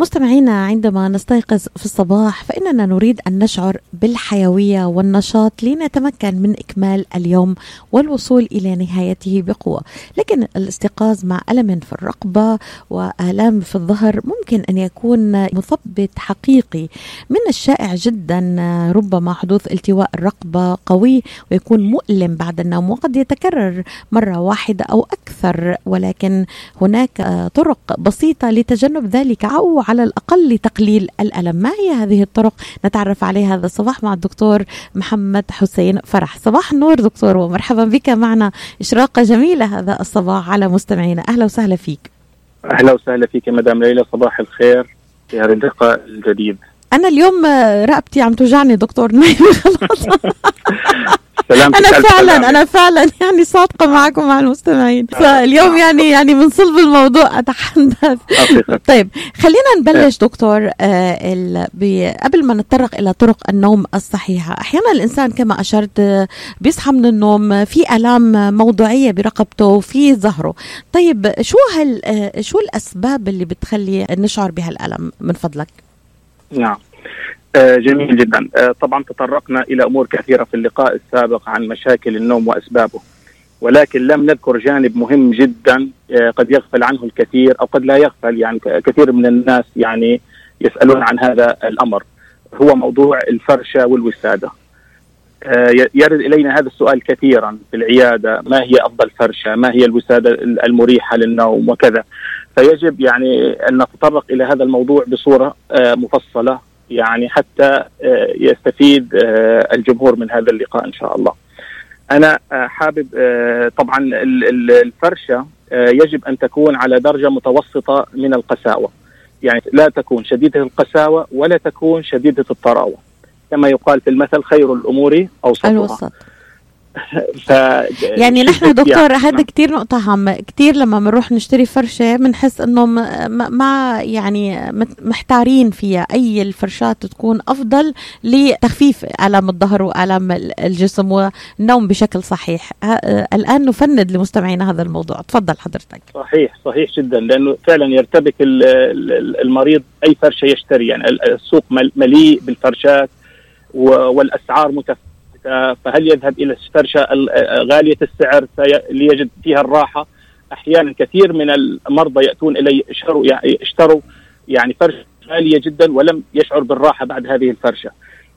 مستمعينا عندما نستيقظ في الصباح فإننا نريد أن نشعر بالحيوية والنشاط لنتمكن من إكمال اليوم والوصول إلى نهايته بقوة. لكن الاستيقاظ مع ألم في الرقبة وآلام في الظهر ممكن أن يكون مثبت حقيقي. من الشائع جدا ربما حدوث التواء الرقبة قوي ويكون مؤلم بعد النوم وقد يتكرر مرة واحدة أو أكثر ولكن هناك طرق بسيطة لتجنب ذلك أو على الأقل لتقليل الألم. ما هي هذه الطرق؟ نتعرف عليها هذا الصباح مع الدكتور محمد حسين فرح. صباح النور دكتور ومرحبا بك معنا. إشراقة جميلة هذا الصباح على مستمعينا. أهلا وسهلا فيك. أهلا وسهلا فيك مدام ليلى. صباح الخير في هذا اللقاء الجديد. أنا اليوم رقبتي عم توجعني دكتور. خلاص. أنا فعلا أنا فعلا يعني صادقة معكم مع المستمعين. فاليوم يعني يعني من صلب الموضوع أتحدث. طيب خلينا نبلش دكتور قبل ما نتطرق إلى طرق النوم الصحيحة. أحيانا الإنسان كما أشرت بيصحى من النوم في ألام موضوعية برقبته وفي ظهره طيب شو هال شو الأسباب اللي بتخلي نشعر بهالألم؟ من فضلك. نعم. آه جميل جدا. آه طبعا تطرقنا إلى أمور كثيرة في اللقاء السابق عن مشاكل النوم وأسبابه. ولكن لم نذكر جانب مهم جدا آه قد يغفل عنه الكثير أو قد لا يغفل يعني كثير من الناس يعني يسألون عن هذا الأمر. هو موضوع الفرشه والوسادة. يرد إلينا هذا السؤال كثيرا في العيادة. ما هي أفضل فرشه ما هي الوسادة المريحة للنوم؟ وكذا. فيجب يعني أن نتطرق إلى هذا الموضوع بصورة مفصلة يعني حتى يستفيد الجمهور من هذا اللقاء إن شاء الله. أنا حابب طبعا الفرشة يجب أن تكون على درجة متوسطة من القساوة. يعني لا تكون شديدة القساوة ولا تكون شديدة الطراوة. كما يقال في المثل خير الأمور أوسطها. الوسط. ف يعني نحن دكتور هذا نعم. كثير نقطة هامة كثير لما بنروح نشتري فرشة بنحس إنه ما يعني محتارين فيها. أي الفرشات تكون أفضل لتخفيف آلام الظهر وآلام الجسم والنوم بشكل صحيح. الآن نفند لمستمعينا هذا الموضوع. تفضل حضرتك. صحيح صحيح جدا لأنه فعلا يرتبك المريض أي فرشة يشتري. يعني السوق مليء بالفرشات والأسعار متفاوتة فهل يذهب إلى الفرشه غالية السعر ليجد فيها الراحة؟ أحيانا كثير من المرضى يأتون الي اشتروا يعني اشتروا يعني فرشة غالية جدا ولم يشعر بالراحة بعد هذه الفرشة.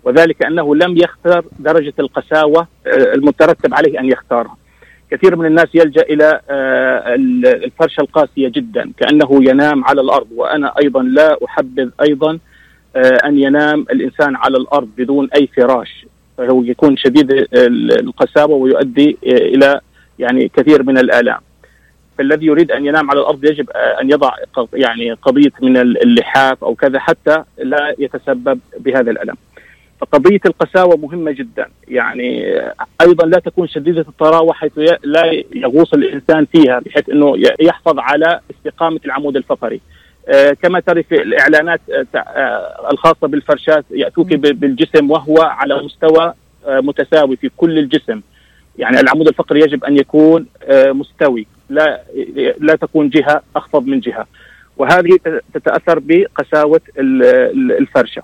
وذلك أنه لم يختار درجة القساوة المترتب عليه أن يختارها. كثير من الناس يلجأ إلى الفرشة القاسية جدا كأنه ينام على الأرض وأنا أيضا لا أحبذ أيضا أن ينام الإنسان على الأرض بدون أي فراش فهو يكون شديد القساوه ويؤدي إلى يعني كثير من الآلام. فالذي يريد أن ينام على الأرض يجب أن يضع يعني قضية من اللحاف أو كذا حتى لا يتسبب بهذا الألم. فقضية القساوة مهمة جدا، يعني أيضا لا تكون شديدة الطراوه حيث لا يغوص الإنسان فيها بحيث إنه يحفظ على استقامة العمود الفقري. كما ترى في الاعلانات الخاصة بالفرشات يأتوك بالجسم وهو على مستوى متساوي في كل الجسم. يعني العمود الفقري يجب أن يكون مستوي لا لا تكون جهة أخفض من جهة. وهذه تتأثر بقساوة الفرشة.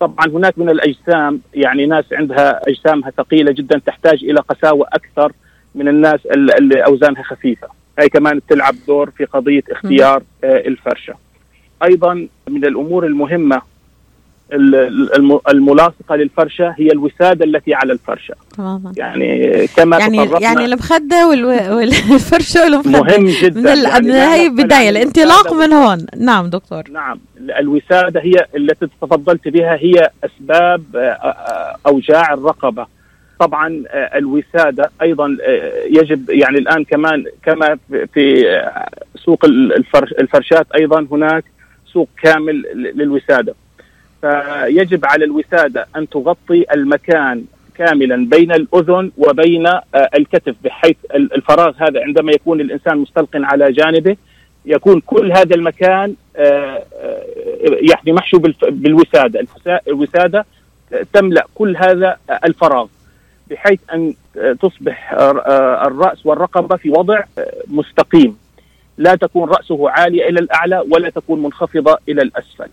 طبعا هناك من الأجسام يعني ناس عندها أجسامها ثقيلة جدا تحتاج إلى قساوة أكثر من الناس اللي اوزانها خفيفة. هي كمان تلعب دور في قضية اختيار الفرشة. أيضا من الأمور المهمة الملاصقة للفرشة هي الوسادة التي على الفرشة. تماما. يعني كما يعني يعني المخده والفرشه والمخده مهم جدا. من يعني هي بدايه الانطلاق من هون. نعم دكتور. نعم. الوسادة هي التي تفضلت بها هي أسباب أوجاع الرقبة. طبعا الوسادة أيضا يجب يعني الآن كمان كما في سوق الفرشات أيضا هناك سوق كامل للوسادة. فيجب على الوسادة أن تغطي المكان كاملا بين الأذن وبين الكتف بحيث الفراغ هذا عندما يكون الإنسان مستلق على جانبه يكون كل هذا المكان يعني محشو بالوسادة، الوسادة تملأ كل هذا الفراغ بحيث أن تصبح الرأس والرقبة في وضع مستقيم. لا تكون رأسه عالية إلى الأعلى ولا تكون منخفضة إلى الأسفل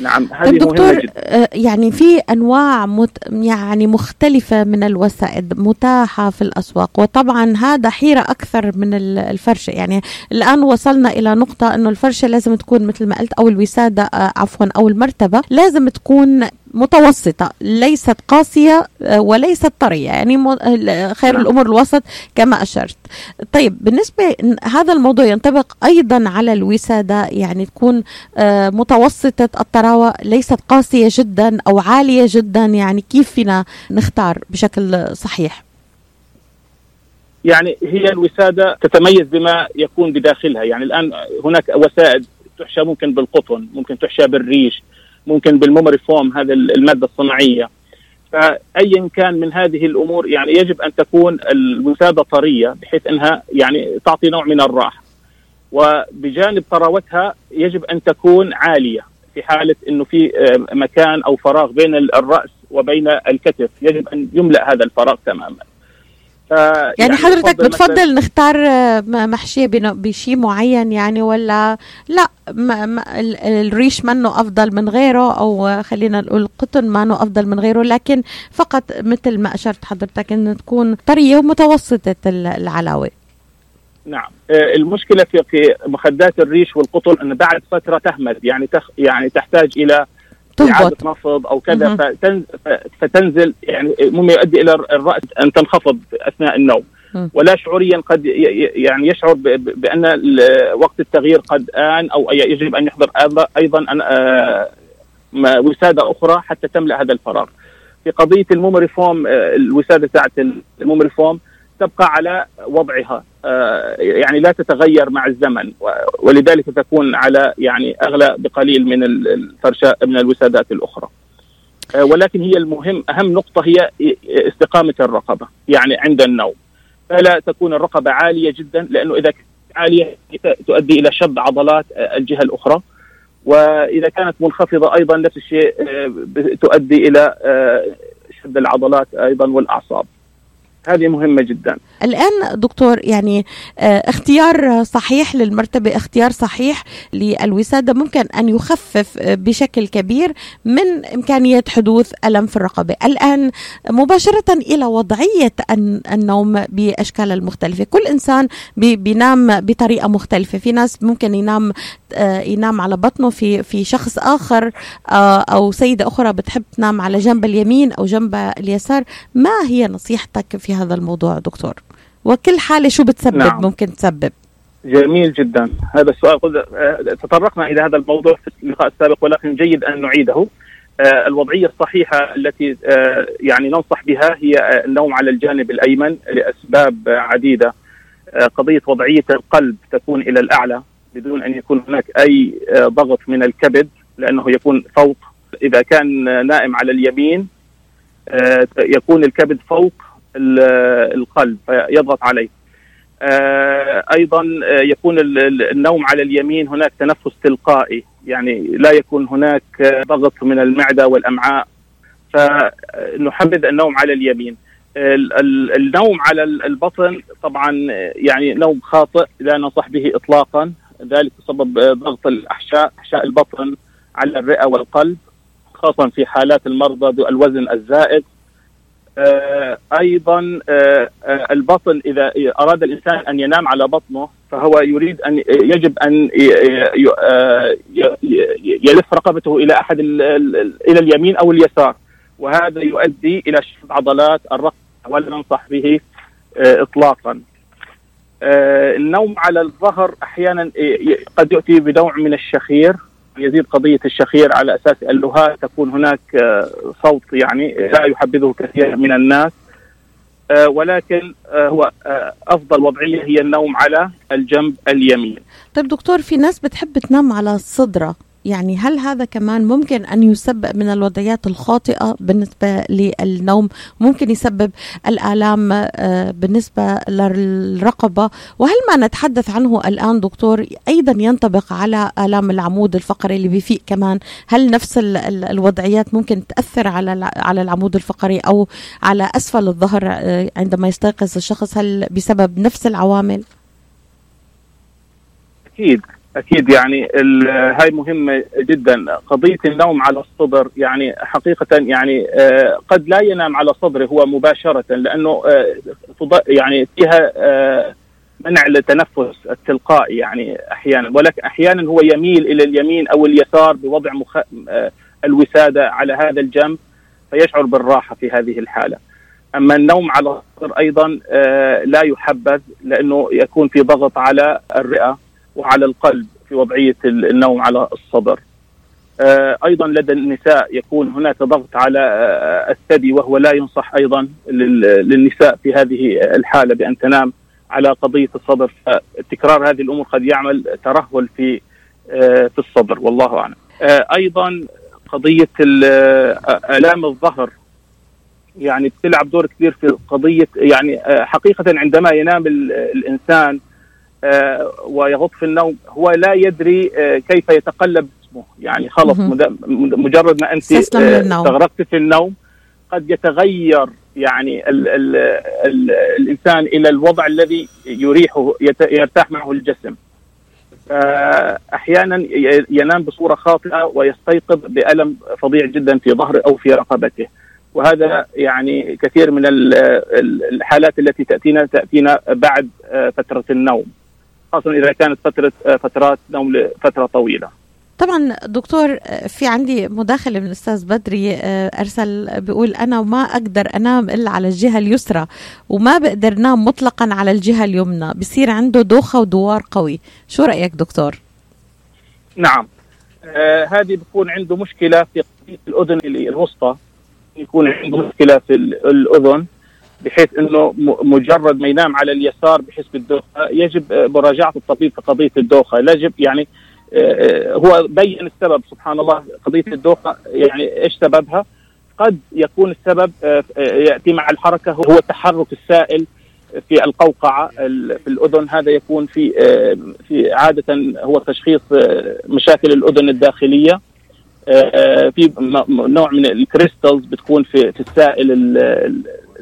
نعم هذه طيب دكتور مهمة جدا. آه، يعني في أنواع مت يعني مختلفة من الوسائد متاحة في الأسواق وطبعا هذا حيرة أكثر من الفرشة يعني الآن وصلنا إلى نقطة إنه الفرشة لازم تكون مثل ما قلت أو الوسادة آه، عفوا أو المرتبة لازم تكون متوسطة ليست قاسية آه، وليست طرية يعني خير نعم. الأمور الوسط كما أشرت طيب بالنسبة هذا الموضوع ينطبق أيضا على الوسادة يعني تكون آه، متوسطة الطراوة ليست قاسية جدا أو عالية جدا يعني كيف فينا نختار بشكل صحيح يعني هي الوسادة تتميز بما يكون بداخلها يعني الآن هناك وسائد تحشى ممكن بالقطن ممكن تحشى بالريش ممكن بالميموري فوم هذا المادة الصناعية. فايا كان من هذه الأمور يعني يجب أن تكون الوساده طرية بحيث إنها يعني تعطي نوع من الراحة. وبجانب طراوتها يجب أن تكون عالية في حالة إنه في آه، مكان أو فراغ بين الرأس وبين الكتف. يجب أن يملأ هذا الفراغ تماما. يعني, يعني حضرتك بتفضل نختار آه، محشيه بشيء معين يعني ولا لا؟ ما ما الريش منه أفضل من غيره أو خلينا نقول القطن منه أفضل من غيره لكن فقط مثل ما أشرت حضرتك انه تكون طرية ومتوسطة العلاوة. نعم. آه، المشكلة في مخدات الريش والقطن إن بعد فترة تهمد يعني تخ يعني تحتاج إلى إعادة نفض أو كذا فتنزل يعني مما يؤدي إلى الرأس أن تنخفض أثناء النوم. ولا شعوريا قد يعني يشعر بأن وقت التغيير قد آن أو يجب أن يحضر أيضا آه، وسادة أخرى حتى تملأ هذا الفراغ. في قضية ال memory foam آه، الوسادة تاعت ال memory foam تبقى على وضعها آه، يعني لا تتغير مع الزمن ولذلك تكون على يعني أغلى بقليل من الفرشاء من الوسادات الأخرى. آه، ولكن هي المهم أهم نقطة هي استقامة الرقبة يعني عند النوم. فلا تكون الرقبة عالية جدا لأنه إذا عالية تؤدي إلى شد عضلات آه، الجهة الأخرى. وإذا كانت منخفضة أيضا نفس الشيء تؤدي إلى شد العضلات أيضا والأعصاب. هذه مهمة جدا. الآن دكتور يعني آه، اختيار صحيح للمرتبة اختيار صحيح للوسادة ممكن أن يخفف بشكل كبير من إمكانية حدوث ألم في الرقبة. الآن مباشرة إلى وضعية النوم بأشكال المختلفة. كل إنسان بينام بطريقة مختلفة. في ناس ممكن ينام ينام على بطنه في في شخص آخر آه، أو سيدة أخرى بتحب تنام على جنب اليمين أو جنب اليسار. ما هي نصيحتك في هذا الموضوع دكتور؟ وكل حالة شو بتسبب؟ نعم. ممكن تسبب. جميل جدا. هذا السؤال آه، تطرقنا إلى هذا الموضوع في اللقاء السابق ولكن جيد أن نعيده. آه، الوضعية الصحيحة التي آه، يعني ننصح بها هي النوم على الجانب الأيمن لأسباب عديدة. قضية وضعية القلب تكون إلى الأعلى. بدون أن يكون هناك أي ضغط من الكبد لأنه يكون فوق. إذا كان نائم على اليمين يكون الكبد فوق القلب فيضغط عليه. آه، أيضا آه، يكون النوم على اليمين هناك تنفس تلقائي. يعني لا يكون هناك ضغط من المعدة والأمعاء. فنحبذ النوم على اليمين. النوم على البطن طبعا يعني نوم خاطئ لا ننصح به اطلاقا. ذلك بسبب ضغط الأحشاء أحشاء البطن على الرئة والقلب خاصة في حالات المرضى ذو الوزن الزائد آه، أيضا آه، آه، البطن إذا أراد الإنسان أن ينام على بطنه فهو يريد أن يجب أن يلف رقبته إلى أحد إلى اليمين أو اليسار وهذا يؤدي إلى شد عضلات الرقبة ولا ننصح به اطلاقا. النوم على الظهر أحيانا قد يؤتي بنوع من الشخير. يزيد قضية الشخير على أساس اللهاء تكون هناك آه، صوت يعني لا يحبذه كثير من الناس. آه، ولكن آه، هو أفضل وضعية هي النوم على الجنب اليمين. طيب دكتور في ناس بتحب تنام على الصدرة يعني هل هذا كمان ممكن أن يسبب من الوضعيات الخاطئة بالنسبة للنوم؟ ممكن يسبب الآلام آه، بالنسبة للرقبة؟ وهل ما نتحدث عنه الآن دكتور أيضا ينطبق على آلام العمود الفقري اللي بيفيق كمان؟ هل نفس الوضعيات ممكن تأثر على على العمود الفقري أو على أسفل الظهر آه، عندما يستيقظ الشخص؟ هل بسبب نفس العوامل؟ أكيد. أكيد يعني هاي مهمة جدا. قضية النوم على الصدر يعني حقيقة يعني آه قد لا ينام على صدره هو مباشرة لأنه آه يعني فيها آه منع التنفس التلقائي يعني أحيانا. ولكن أحيانا هو يميل إلى اليمين أو اليسار بوضع مخ... الوسادة على هذا الجنب فيشعر بالراحة في هذه الحالة. أما النوم على الصدر أيضا لا يحبذ لأنه يكون في ضغط على الرئة. وعلى القلب في وضعية النوم على الصدر. آه أيضا لدى النساء يكون هناك ضغط على آه الثدي وهو لا ينصح أيضا للنساء في هذه الحالة بأن تنام على قضية الصدر فتكرار هذه الأمور قد يعمل ترهل في في الصدر والله أعلم. أيضا قضية آلام الظهر يعني بتلعب دور كبير في قضية يعني حقيقة عندما ينام الإنسان ويغط في النوم. هو لا يدري كيف يتقلب جسمه. يعني خلص مجرد ما أنت استغرقت في النوم قد يتغير يعني ال ال ال الإنسان إلى الوضع الذي يريحه يرتاح معه الجسم. أحيانا ينام بصورة خاطئة ويستيقظ بألم فظيع جدا في ظهره أو في رقبته. وهذا يعني كثير من الحالات التي تأتينا تأتينا بعد فترة النوم. خاصة إذا كانت فترة فترات نوم لفترة طويلة. طبعا دكتور في عندي مداخلة من الاستاذ بدري أرسل بيقول أنا ما أقدر أنام إلا على الجهة اليسرى وما بقدر نام مطلقا على الجهة اليمنى بصير عنده دوخة ودوار قوي. شو رأيك دكتور؟ نعم. آه هذه بتكون عنده مشكلة في الأذن الوسطى يكون عنده مشكلة في الأذن. بحيث إنه مجرد ما ينام على اليسار بحس بالدوخة يجب مراجعة الطبيب في قضية الدوخة. يجب يعني هو بين السبب سبحان الله قضية الدوخة يعني إيش سببها؟ قد يكون السبب يأتي مع الحركة هو تحرك السائل في القوقعة في الأذن. هذا يكون في في عادة هو تشخيص مشاكل الأذن الداخلية. في نوع من الكريستالز بتكون في في السائل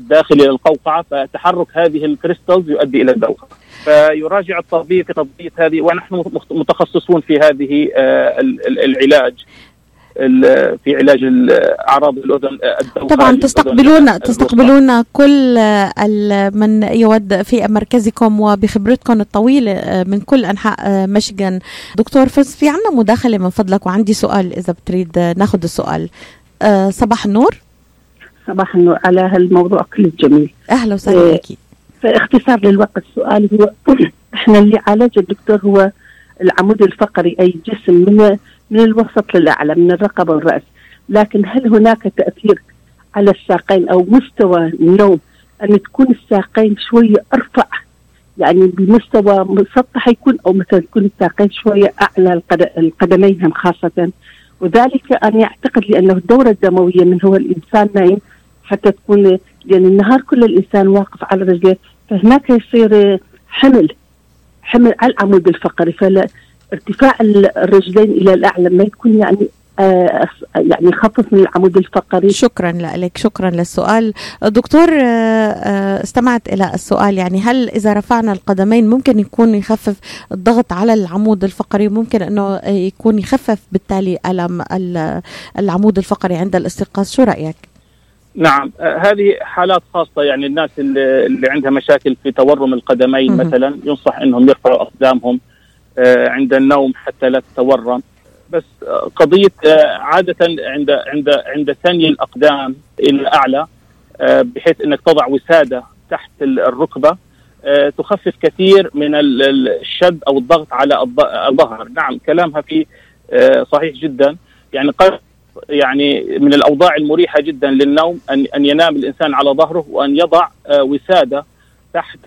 الداخلي للقوقعه فتحرك هذه الكريستالز يؤدي إلى الدوخة. فيراجع الطبيب في قضيه هذه ونحن متخصصون في هذه العلاج في علاج اعراض الأذن طبعا تستقبلون تستقبلون كل من يود في مركزكم وبخبرتكم الطويله من كل أنحاء مشغن دكتور فز في عندنا مداخلة من فضلك وعندي سؤال إذا بتريد ناخذ السؤال. صباح النور. صباح النور. على هالموضوع كله جميل. أهلا وسهلا بك فاختصار للوقت السؤال هو إحنا اللي عالج الدكتور هو العمود الفقري أي جسم من من الوسط للأعلى من الرقبة والرأس. لكن هل هناك تأثير على الساقين أو مستوى النوم؟ أن تكون الساقين شوية أرفع يعني بمستوى مسطح يكون أو مثلا تكون الساقين شوية أعلى القدمين خاصة. وذلك أنا أعتقد لأنه الدورة الدموية من هو الإنسان نايم حتى تكون لأن النهار كله الإنسان واقف على رجليه فهناك يصير حمل حمل على العمود الفقري فلا ارتفاع الرجلين إلى الأعلى ما يكون يعني آه يعني يخفف من العمود الفقري. شكرا لك شكرا للسؤال. دكتور آه استمعت إلى السؤال. يعني هل إذا رفعنا القدمين ممكن يكون يخفف الضغط على العمود الفقري؟ ممكن إنه يكون يخفف بالتالي ألم العمود الفقري عند الاستيقاظ. شو رأيك؟ نعم. هذه حالات خاصة يعني الناس اللي, عندها مشاكل في تورم القدمين مثلا ينصح إنهم يرفعوا أقدامهم عند النوم حتى لا تتورم. بس قضية عادة عند عند عند ثني الأقدام إلى أعلى بحيث أنك تضع وسادة تحت الركبة تخفف كثير من الشد أو الضغط على الظهر. نعم كلامها في صحيح جدا. يعني قد يعني من الأوضاع المريحة جدا للنوم ان أن ينام الإنسان على ظهره وأن يضع وسادة تحت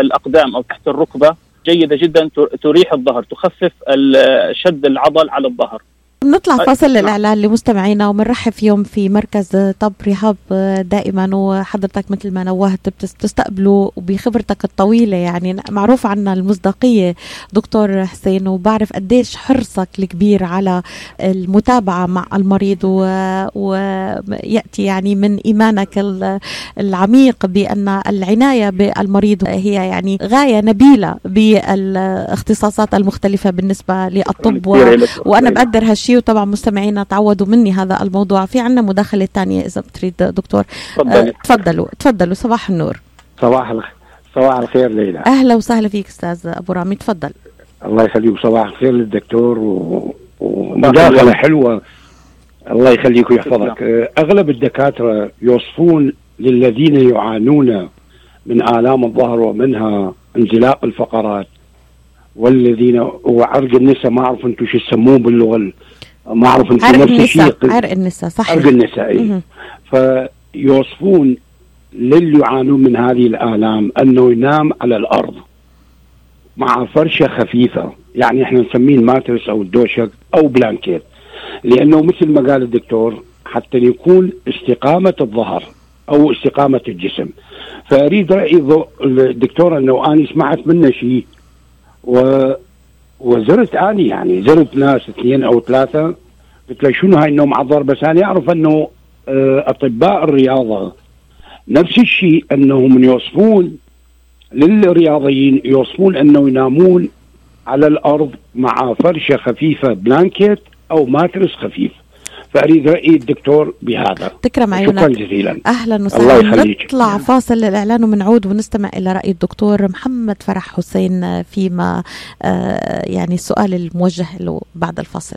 الأقدام أو تحت الركبة. جيدة جدا تريح الظهر تخفف شد العضل على الظهر. بنطلع فاصل للاعلان لمستمعينا وبنرحب فيهم في مركز طب رهاب دائما وحضرتك مثل ما نوهت بتستقبلوا بخبرتك الطويلة يعني معروف عنا المصداقية دكتور حسين وبعرف قديش حرصك الكبير على المتابعة مع المريض وياتي يعني من إيمانك العميق بأن العناية بالمريض هي يعني غاية نبيلة بالاختصاصات المختلفة بالنسبة للطب. و... وأنا بقدر هالشيء وطبعا مستمعينا تعودوا مني هذا الموضوع. في عندنا مداخلة ثانية إذا بتريد دكتور. تفضلي. أه تفضلوا. تفضلوا. صباح النور. صباح الخير صباح الخير ليلى. أهلا وسهلا فيك أستاذ أبو رامي. تفضل. الله يخليك. صباح الخير للدكتور و... ومداخله حلوة. الله يخليك ويحفظك. أغلب الدكاترة يوصفون للذين يعانون من آلام الظهر ومنها انزلاق الفقرات والذين وعرق النساء ما أعرف أنتم شو يسموه باللغة ما اعرف أنتم عرق النساء عرق النساء صحيح. عرق النساء إيه. فيوصفون للي يعانون من هذه الآلام أنه ينام على الأرض مع فرشة خفيفة. يعني إحنا نسميه ال mattress أو الدوشك أو blanket. لأنه مثل ما قال الدكتور حتى يكون استقامة الظهر أو استقامة الجسم. فأريد رأي الدكتور أنه أنا سمعت منه شيء و وزرت آني يعني زرت ناس اثنين أو ثلاثة. قلت له شنو هاي النوم الظهر بس أنا أعرف أنه أطباء الرياضة نفس الشيء أنهم يوصفون للرياضيين يوصفون أنه ينامون على الأرض مع فرشة خفيفة بلانكيت أو ماترس خفيف. فأريد رأي الدكتور بهذا. تكرم عيونك. شكرا جزيلا. أهلا الله وسهلا. يخليك. نطلع فاصل للاعلان ومنعود ونستمع إلى رأي الدكتور محمد فرح حسين فيما آه، يعني السؤال الموجه له بعد الفاصل.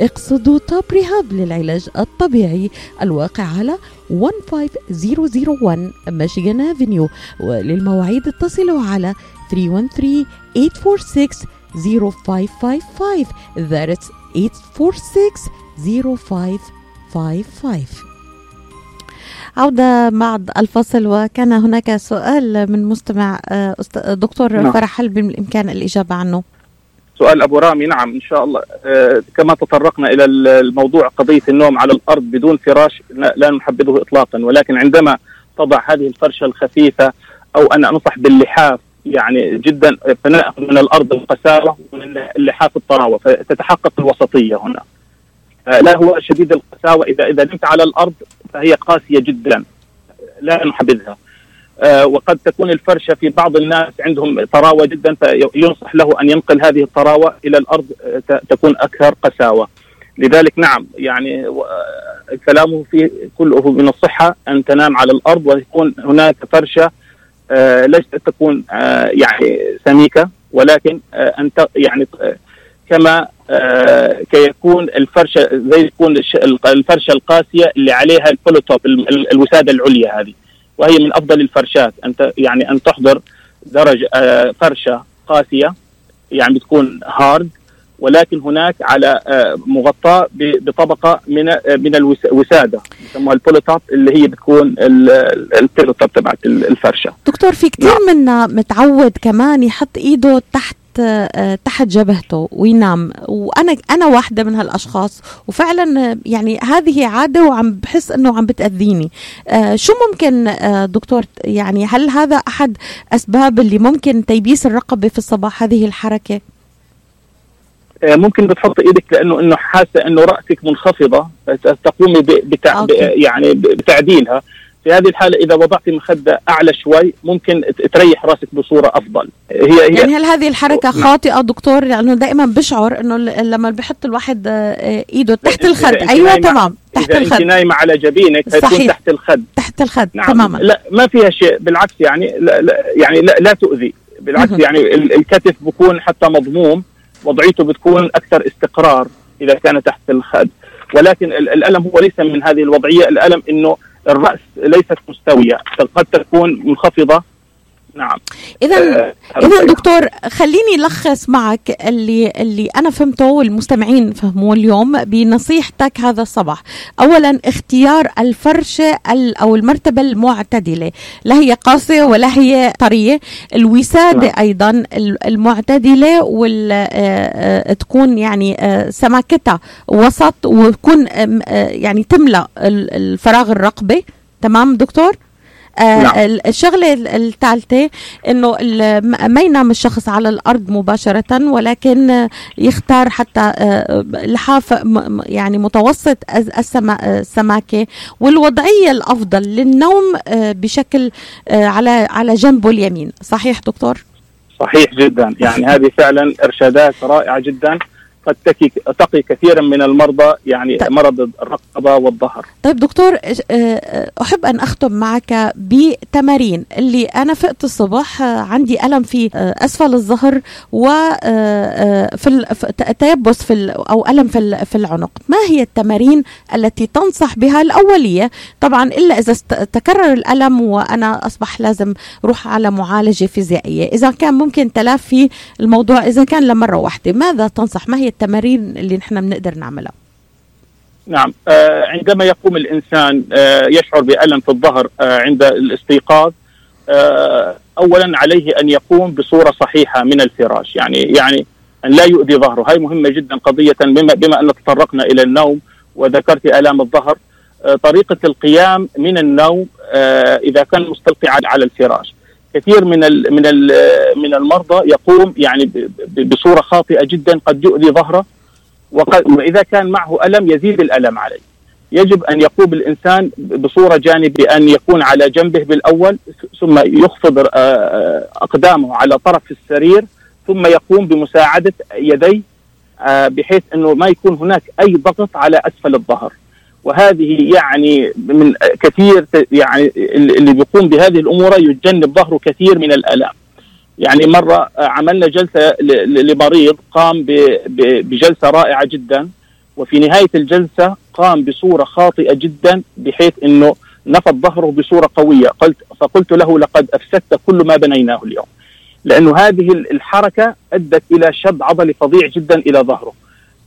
اقصدوا توب ريهاب للعلاج الطبيعي الواقع على 15001 ميشيغان افنيو وللمواعيد اتصلوا على 313 846 0555 That's 846 0555 عودة بعد الفصل وكان هناك سؤال من مستمع آه، دكتور نعم. فرح هل بالإمكان الإجابة عنه؟ سؤال أبو رامي. نعم إن شاء الله. آه، كما تطرقنا إلى ال- الموضوع قضية النوم على الأرض بدون فراش لا نحبذه اطلاقا. ولكن عندما تضع هذه الفرشة الخفيفة أو أنا انصح باللحاف يعني جدا فنأخذ من الأرض القساوه ومن اللحاف الطراوة فتتحقق الوسطية هنا. آه، لا هو شديد القساوة. اذا إذا نمت على الأرض فهي قاسية جدا. لا نحبذها وقد تكون الفرشة في بعض الناس عندهم طراوة جدا فينصح له أن ينقل هذه الطراوة إلى الأرض آه، تكون أكثر قساوة. لذلك نعم يعني آه، كلامه فيه كله من الصحة أن تنام على الأرض ويكون هناك فرشة آه، ليست تكون آه، يعني سميكة ولكن آه، أن يعني آه، كما آه، كيكون الفرشة زي تكون الفرشة القاسية اللي عليها ال pillow top ال- ال- الوسادة العليا هذه. وهي من أفضل الفرشات أنت يعني أن تحضر درجه آه، فرشة قاسية يعني بتكون hard ولكن هناك على آه، مغطاة بطبقة من آه، من الوس- الوسادة يسموها ال pillow top اللي هي بتكون ال- ال- ال pillow top تبعت ال- الفرشة. دكتور في كتير منا متعود كمان يحط إيده تحت تحت جبهته. وينام وأنا أنا واحدة من هالأشخاص. وفعلا آه، يعني هذه عادة وعم بحس إنه عم بتأذيني. آه، شو ممكن آه، دكتور يعني هل هذا أحد أسباب اللي ممكن تيبيس الرقبة في الصباح هذه الحركة؟ آه، ممكن بتحط إيدك لأنه إنه حاسة إنه رأسك منخفضة تقومي بتع... يعني بتعديلها. في هذه الحالة إذا وضعت مخدة أعلى شوي ممكن تريح راسك بصورة أفضل. هي, هي يعني هل هذه الحركة نعم. خاطئة دكتور؟ لأنه دائما بشعر إنه لما بحط الواحد آه، إيده تحت الخد. أيوه تمام. تحت إذا الخد. انت نايمة على جبينك صحيح. تحت الخد. تحت الخد نعم. تماما. لا ما فيها شيء. بالعكس يعني لا, لا يعني لا, لا تؤذي. بالعكس يعني الكتف بكون حتى مضموم وضعيته بتكون أكثر استقرار إذا كان تحت الخد. ولكن الألم هو ليس من هذه الوضعية. الألم إنه الرأس ليست مستوية قد تكون منخفضة. نعم. اذا آه اذا دكتور خليني لخص معك اللي اللي أنا فهمته والمستمعين فهموه اليوم بنصيحتك هذا الصباح. اولا اختيار الفرشه أو المرتبة المعتدلة. لا هي قاسية ولا هي طرية. الوساده نعم. أيضا المعتدلة وال آه، آه، تكون يعني سماكتها وسط وتكون يعني تملأ الفراغ الرقبه تمام دكتور؟ نعم. الشغلة الثالثة إنه ما ينام الشخص على الأرض مباشرة ولكن يختار حتى آه، لحاف يعني متوسط السماكة. والوضعية الأفضل للنوم آه، بشكل آه، على على جنبه اليمين. صحيح دكتور؟ صحيح جدا. يعني هذه فعلا إرشادات رائعة جدا. قد تقي تقي كثيرا من المرضى يعني طيب. مرض الرقبة والظهر. طيب دكتور آه، آه، أحب أن اختم معك بتمارين اللي أنا فقت الصبح آه، عندي ألم في أسفل الظهر وفي تيبس في أو ألم في في العنق، ما هي التمارين التي تنصح بها الأولية؟ طبعا إلا إذا تكرر الألم وأنا أصبح لازم أروح على معالجة فيزيائية، إذا كان ممكن تلافي الموضوع إذا كان لمرة واحدة، ماذا تنصح؟ ما هي التمارين اللي نحن بنقدر نعملها. نعم آه عندما يقوم الإنسان آه يشعر بألم في الظهر آه عند الاستيقاظ اولا عليه أن يقوم بصورة صحيحة من الفراش. يعني يعني أن لا يؤذي ظهره. هاي مهمة جدا قضية بما بما أن تطرقنا إلى النوم وذكرت آلام الظهر طريقة القيام من النوم إذا كان مستلقي على الفراش. كثير من من من المرضى يقوم يعني بصورة خاطئة جدا قد يؤذي ظهره وإذا كان معه ألم يزيد الألم عليه. يجب أن يقوم الإنسان بصورة جانبية أن يكون على جنبه بالأول ثم يخفض آه، آه، أقدامه على طرف السرير ثم يقوم بمساعدة يديه آه، بحيث إنه ما يكون هناك أي ضغط على أسفل الظهر. وهذه يعني من كثير يعني اللي بيقوم بهذه الأمور يتجنب ظهره كثير من الآلام. يعني مرة عملنا جلسة لمريض قام بجلسة رائعة جدا وفي نهاية الجلسة قام بصورة خاطئة جدا بحيث إنه نفض ظهره بصورة قوية. قلت فقلت له لقد أفسدت كل ما بنيناه اليوم. لأنه هذه الحركة أدت إلى شد عضلي فظيع جدا إلى ظهره.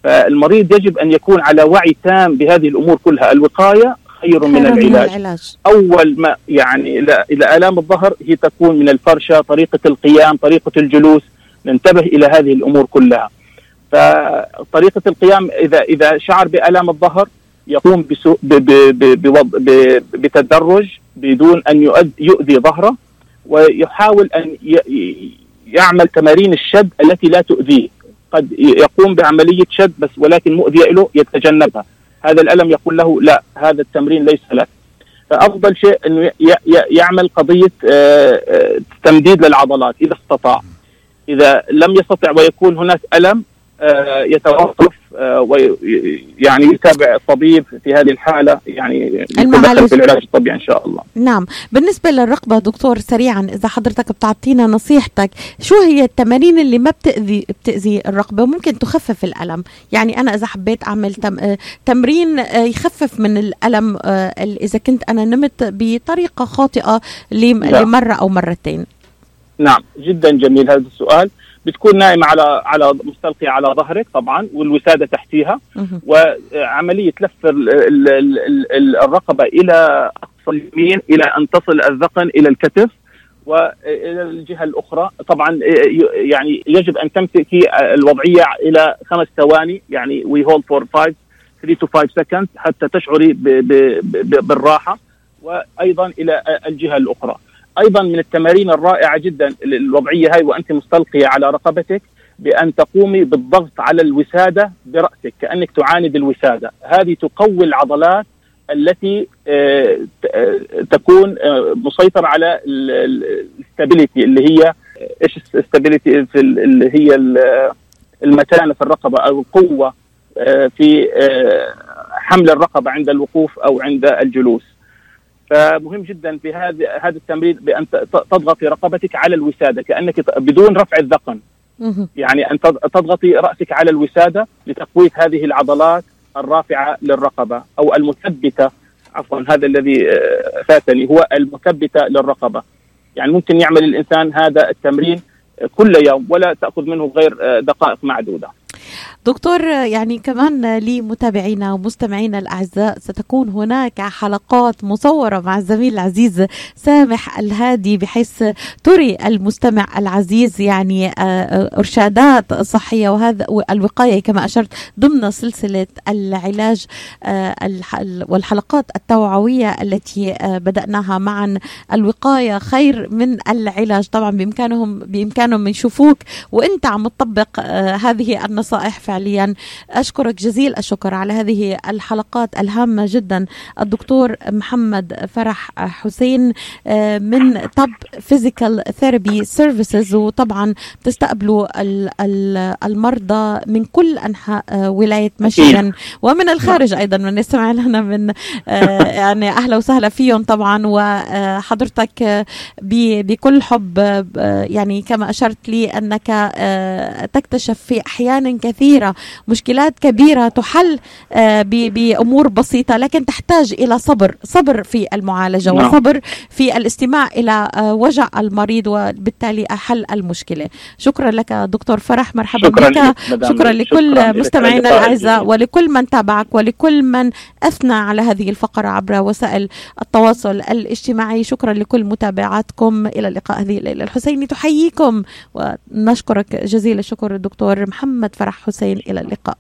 فالمريض يجب أن يكون على وعي تام بهذه الأمور كلها. الوقاية خير من العلاج. العلاج. أول ما يعني إلى إلى آلام الظهر هي تكون من الفرشة طريقة القيام طريقة الجلوس. ننتبه إلى هذه الأمور كلها. فطريقة القيام اذا إذا شعر بآلام الظهر يقوم بسو ب ب ب ب بتدرج بدون أن يؤذي ظهره ويحاول أن يعمل تمارين الشد التي لا تؤذيه. قد يقوم بعملية شد بس ولكن مؤذية له يتجنبها. هذا الألم يقول له لا هذا التمرين ليس لك فافضل شيء إنه يعمل قضية آه، آه، تمديد للعضلات إذا استطاع. إذا لم يستطع ويكون هناك ألم آه، يتوقف ويعني يتابع الطبيب في هذه الحالة يعني المعالج في العلاج الطبيعي إن شاء الله. نعم، بالنسبة للرقبة دكتور سريعا إذا حضرتك بتعطينا نصيحتك، شو هي التمارين اللي ما بتاذي بتأذي الرقبة وممكن تخفف الألم؟ يعني أنا إذا حبيت أعمل تم آه، تمرين يخفف من الألم إذا كنت أنا نمت بطريقة خاطئة نعم. لمرة أو مرتين. نعم، جدا جميل هذا السؤال. بتكون نائمه على على مستلقية على ظهرك طبعا والوسادة تحتيها. وعملية لف الرقبة إلى أقصى اليمين إلى أن تصل الذقن إلى الكتف وإلى الجهة الأخرى. طبعا يعني يجب أن تمسكي الوضعية إلى خمس ثواني يعني we hold for 5 3 to 5 second حتى تشعري بالراحة. وأيضا إلى الجهة الأخرى. أيضا من التمارين الرائعة جدا الوضعية هاي وأنت مستلقية على رقبتك بأن تقومي بالضغط على الوسادة برأسك كأنك تعاند الوسادة، هذه تقوي العضلات التي آه، تكون مسيطر على ال stability اللي هي إيش ال stability اللي هي المتانة في الرقبة أو القوة في حمل الرقبة عند الوقوف أو عند الجلوس. فمهم جدا في هذا هذا التمرين بأن تضغطي رقبتك على الوسادة كأنك بدون رفع الذقن. يعني أن تضغطي رأسك على الوسادة لتقويه هذه العضلات الرافعة للرقبة أو المثبتة عفوا هذا الذي آه، فاتني هو المثبتة للرقبة. يعني ممكن يعمل الإنسان هذا التمرين كل يوم ولا تأخذ منه غير آه، دقائق معدودة. دكتور يعني كمان لمتابعينا ومستمعينا الأعزاء ستكون هناك حلقات مصورة مع الزميل العزيز سامح الهادي بحيث تري المستمع العزيز يعني آه، آه، إرشادات صحية وهذا الوقايه كما أشرت ضمن سلسلة العلاج آه، والحلقات التوعوية التي بدأناها معا. الوقاية خير من العلاج. طبعا بإمكانهم بإمكانهم يشوفوك وانت عم تطبق هذه النصائح. فعليا. أشكرك جزيل الشكر على هذه الحلقات الهامة جدا. الدكتور محمد فرح حسين آه، من Top Physical Therapy Services وطبعا تستقبلوا المرضى من كل أنحاء آه، ولاية ميشيغان ومن الخارج أيضا من يستمع لنا من آه، يعني أهلا وسهلا فيهم طبعا. وحضرتك بكل حب يعني كما أشرت لي أنك تكتشف في أحيان كثيرة كبيرة مشكلات كبيرة تحل آه، بأمور بسيطة لكن تحتاج إلى صبر صبر في المعالجة نعم. وصبر في الاستماع إلى آه، وجع المريض وبالتالي حل المشكلة. شكرا لك دكتور فرح مرحبا شكرا بك. شكرا لكل مستمعينا الأعزاء ولكل من تابعك ولكل من أثنى على هذه الفقرة عبر وسائل التواصل الاجتماعي. شكرا لكل متابعاتكم. إلى اللقاء هذه الليلة. الحسيني تحييكم ونشكرك جزيل الشكر الدكتور محمد فرح حسين إلى اللقاء.